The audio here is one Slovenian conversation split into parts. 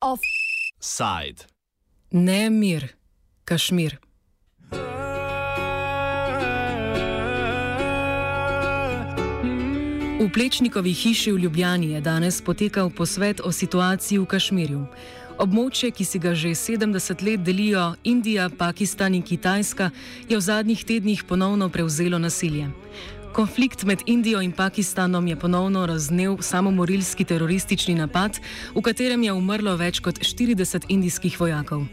Offside. Ne mir, Kašmir. V Plečnikovi hiši v Ljubljani je danes potekal posvet o situaciji v Kašmirju. Območje, ki si ga že 70 let delijo Indija, Pakistan in Kitajska, je v zadnjih tednih ponovno prevzelo nasilje. Konflikt med Indijo in Pakistanom je ponovno raznev samomorilski teroristični napad, v katerem je umrlo več kot 40 indijskih vojakov.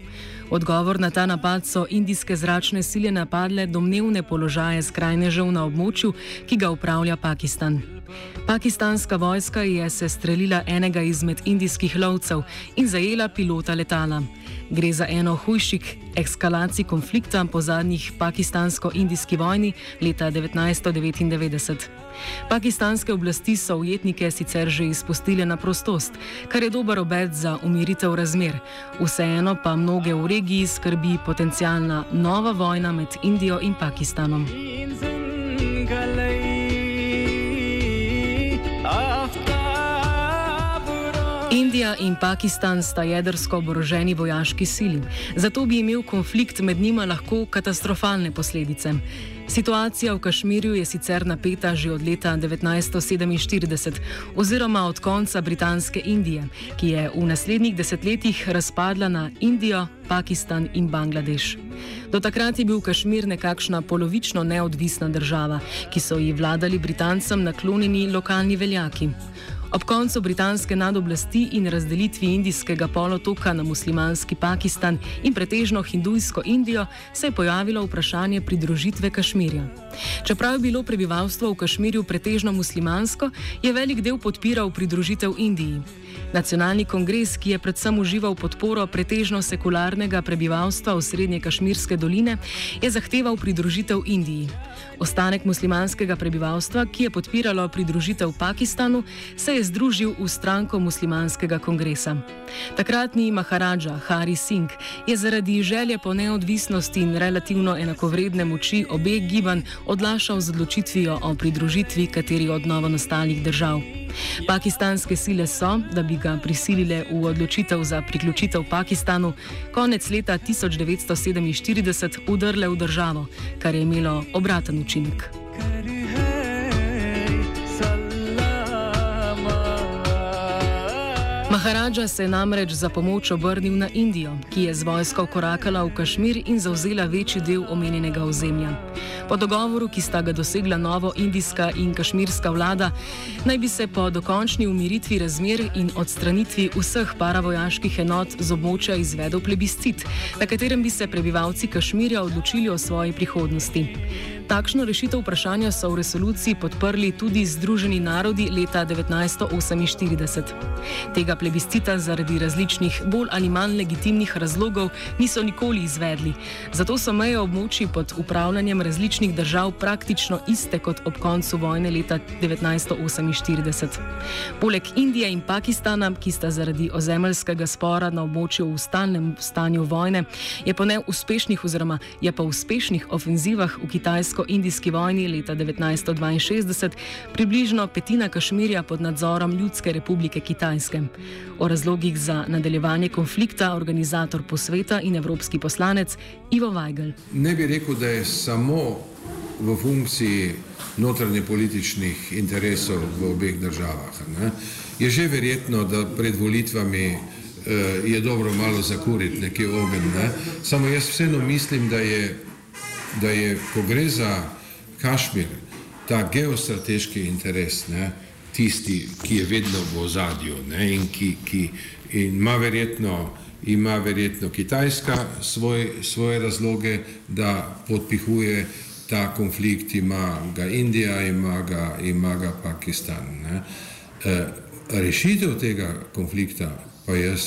Odgovor na ta napad so indijske zračne sile napadle domnevne položaje skrajnežev na območju, ki ga upravlja Pakistan. Pakistanska vojska je se streljila enega izmed indijskih lovcev in zajela pilota letala. Gre za eno hujših eskalacij konflikta po zadnjih pakistansko-indijski vojni leta 1999. Pakistanske oblasti so ujetnike sicer že izpustile na prostost, kar je dober obet za umiritev razmer. Vseeno pa mnoge v regiji skrbi potencijalna nova vojna med Indijo in Pakistanom. Indija in Pakistan sta jedrsko oboroženi vojaški sili, zato bi imel konflikt med njima lahko katastrofalne posledice. Situacija v Kašmirju je sicer napeta že od leta 1947 oziroma od konca Britanske Indije, ki je v naslednjih desetletjih razpadla na Indijo, Pakistan in Bangladeš. Do takrat je bil Kašmir nekakšna polovično neodvisna država, ki so ji vladali Britancem naklonjeni lokalni veljaki. Ob koncu britanske nadoblasti in razdelitvi indijskega polotoka na muslimanski Pakistan in pretežno hindujsko Indijo se je pojavilo vprašanje pridružitve Kašmirja. Čeprav je bilo prebivalstvo v Kašmirju pretežno muslimansko, je velik del podpiral pridružitev Indiji. Nacionalni kongres, ki je predvsem užival podporo pretežno sekularnega prebivalstva v srednje Kašmirske doline, je zahteval pridružitev Indiji. Ostanek muslimanskega prebivalstva, ki je podpiralo pridružitev Pakistanu, se je združil v stranko muslimanskega kongresa. Takratni Maharadža Hari Singh je zaradi želje po neodvisnosti in relativno enakovredne moči obeh gibanj odlašal z odločitvijo o pridružitvi kateri od novo nastalih držav. Pakistanske sile so, da bi ga prisilile v odločitev za priključitev Pakistanu, konec leta 1947 udrle v državo, kar je imelo obraten učinek. Maharadža se je namreč za pomoč obrnil na Indijo, ki je z vojsko korakala v Kašmir in zauzela večji del omenjenega ozemlja. Po dogovoru, ki sta ga dosegla novo indijska in kašmirska vlada, naj bi se po dokončni umiritvi razmer in odstranitvi vseh paravojaških enot z območja izvedel plebiscit, na katerem bi se prebivalci Kašmirja odločili o svoji prihodnosti. Takšno rešitev vprašanja so v resoluciji podprli tudi Združeni narodi leta 1948. Tega plebiscita zaradi različnih bolj ali manj legitimnih razlogov niso nikoli izvedli, zato so meje območij pod upravljanjem različnih držav praktično iste kot ob koncu vojne leta 1948. Poleg Indije in Pakistana, ki sta zaradi ozemeljskega spora na območju v stalnem stanju vojne, je po neuspešnih oziroma je po uspešnih ofenzivah v Kitajsko kitajsko-indijski vojni leta 1962 približno petina Kašmirja pod nadzorom Ljudske republike Kitajske. O razlogih za nadaljevanje konflikta organizator posveta in evropski poslanec Ivo Weigl. Ne bi rekel, da je samo v funkciji notranje političnih interesov v obeh državah. Ne? Je že verjetno, da pred volitvami eh, je dobro malo zakuriti nekje ogen. Ne? Samo jaz vseeno mislim, da je da je, ko gre za Kašmir, ta geostrateški interes, ne, tisti, ki je vedno v ozadju ne, in ki, ki in ima, verjetno, ima verjetno Kitajska svoj, svoje razloge, da podpihuje ta konflikt, ima ga Indija, ima ga, ima ga Pakistan. Ne. E, rešitev tega konflikta pa jaz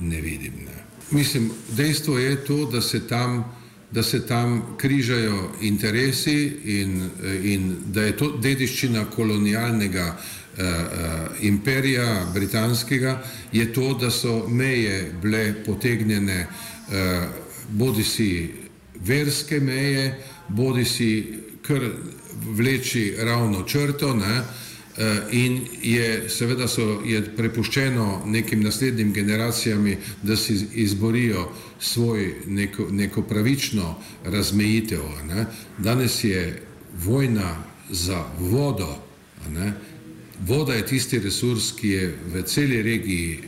ne vidim. Ne. Mislim, dejstvo je to, da se tam da se tam križajo interesi in, in da je to dediščina kolonialnega uh, uh, imperija britanskega, je to, da so meje bile potegnjene uh, bodi si verske meje, bodi si kar vleči ravno črto. Ne? In je seveda so, je prepuščeno nekim naslednjim generacijam, da si izborijo svoj neko, neko pravično razmejitev. Ne? Danes je vojna za vodo. Ne? Voda je tisti resurs, ki je v celi regiji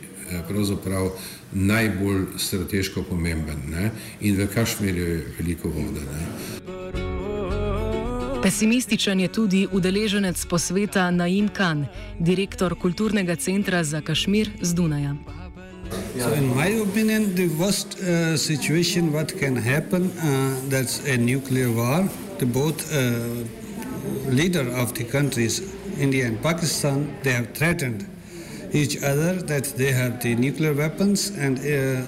pravzaprav najbolj strateško pomemben. Ne? In v Kašmirju je veliko vode. Ne? Pesimističen je tudi udeleženec posveta Naim Khan, direktor kulturnega centra za Kašmir z Dunaja. So in my opinion, the worst uh, situation what can happen, uh, that's a nuclear war. The both uh, leader of the countries, India and Pakistan, they have threatened each other that they have the nuclear weapons and uh,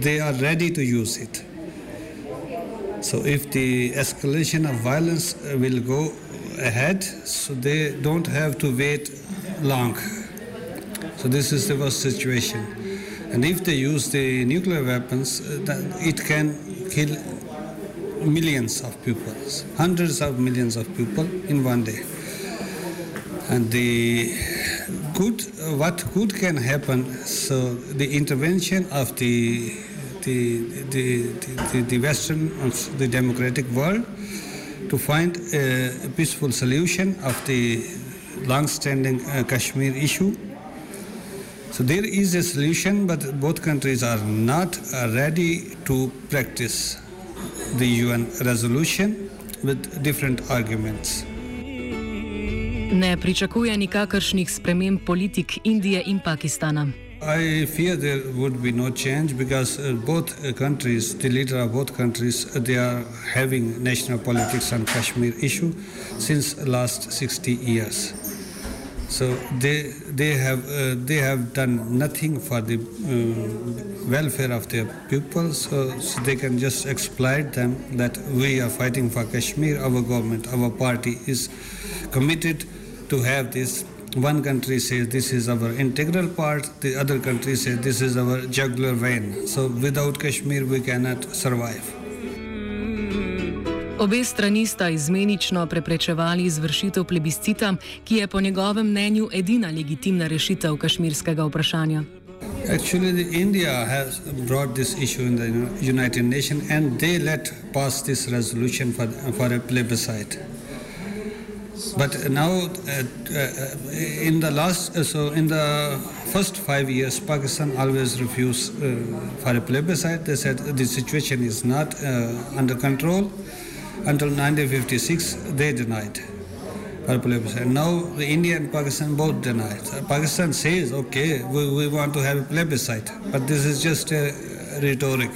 they are ready to use it. So if the escalation of violence uh, will go ahead, so they don't have to wait long. So this is the worst situation. And if they use the nuclear weapons, uh, it can kill millions of people, hundreds of millions of people in one day. And the good, what good can happen, so the intervention of the the, the, the, the Western, the democratic world, to find a peaceful solution of the long-standing uh, Kashmir issue. So there is a solution, but both countries are not ready to practice the UN resolution with different arguments. Ne pričakuje nikakršnih sprememb politik Indije in Pakistana. I fear there would be no change because uh, both uh, countries, the leader of both countries, uh, they are having national politics on Kashmir issue since last 60 years. So they they have uh, they have done nothing for the welfare of their people. So, so they can just exploit them that we are fighting for Kashmir. Our government, our party is committed to have this one country says this is our integral part, the other country says this is our jugular vein. So without Kashmir we cannot survive. Obe strani sta izmenično preprečevali izvršitev plebiscita, ki je po njegovem mnenju edina legitimna rešitev kašmirskega vprašanja. Actually, India has brought this issue in the United Nations and they let pass this resolution for, for a plebiscite. But now, uh, uh, in the last, uh, so in the first five years, Pakistan always refused for a plebiscite. They said the situation is not under control. Until 1956, they denied for a plebiscite. Now, the India and Pakistan both denied. Pakistan says, okay, we, we want to have a plebiscite, but this is just a rhetoric.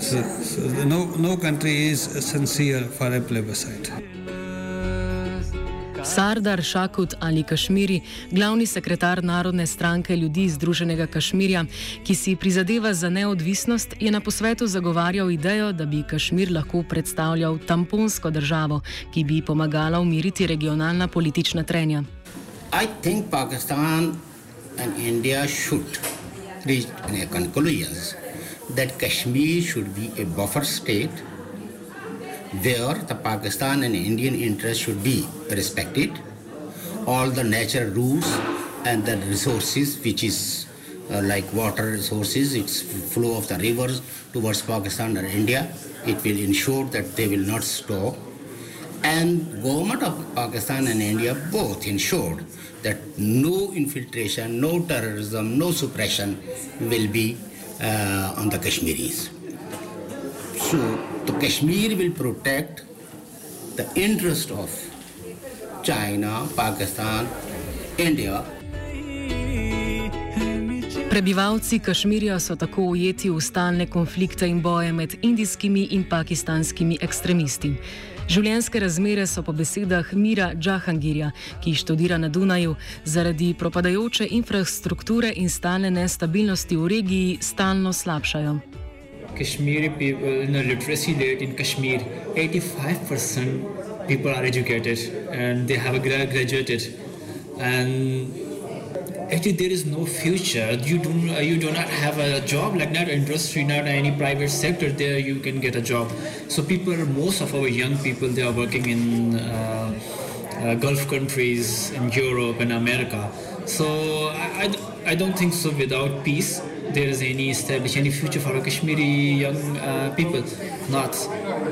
So, so no, no country is sincere for a plebiscite. Sardar Šakut ali Kašmiri, glavni sekretar Narodne stranke ljudi Združenega Kašmirja, ki si prizadeva za neodvisnost, je na posvetu zagovarjal idejo, da bi Kašmir lahko predstavljal tamponsko državo, ki bi pomagala umiriti regionalna politična trenja. I think Pakistan and India should reach a conclusion that Kashmir should be a buffer state where the Pakistan and Indian interests should be respected. All the natural rules and the resources, which is uh, like water resources, its flow of the rivers towards Pakistan or India, it will ensure that they will not stop. And government of Pakistan and India both ensured that no infiltration, no terrorism, no suppression will be uh, on the Kashmiris. So the Kashmir will protect the interest of China, Pakistan, India. Prebivalci Kašmirja so tako ujeti v stalne konflikte in boje med indijskimi in pakistanskimi ekstremisti. Življenjske razmere so po besedah Mira Džahangirja, ki študira na Dunaju, zaradi propadajoče infrastrukture in stalne nestabilnosti v regiji stalno slabšajo. Kashmiri people, in the literacy rate in Kashmir, 85% people are educated and they have a graduated. And actually there is no future. You do you do not have a job like not industry, not any private sector. There you can get a job. So people, most of our young people, they are working in uh, uh, Gulf countries, in Europe and America. So I, I, I don't think so. Without peace, there is any established any future for a Kashmiri young uh, people. Not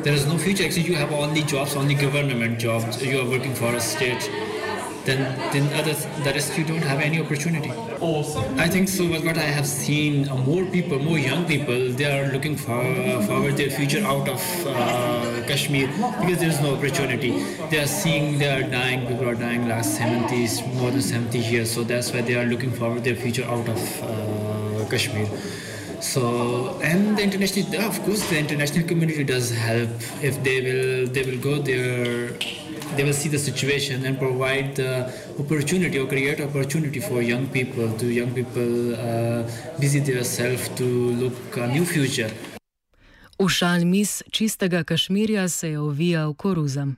there is no future. Actually, you have only jobs, only government jobs. You are working for a state then then other the rest you don't have any opportunity. I think so. What I have seen, uh, more people, more young people, they are looking for uh, forward their future out of uh, Kashmir because there is no opportunity. They are seeing they are dying. People are dying last 70s, more than 70 years. So that's why they are looking forward their future out of uh, Kashmir. So and the international, of course, the international community does help if they will they will go there they will see the situation and provide the opportunity or create opportunity for young people to young people uh, busy themselves to look a new future. V šalmis čistega Kašmirja se je ovijal koruzam.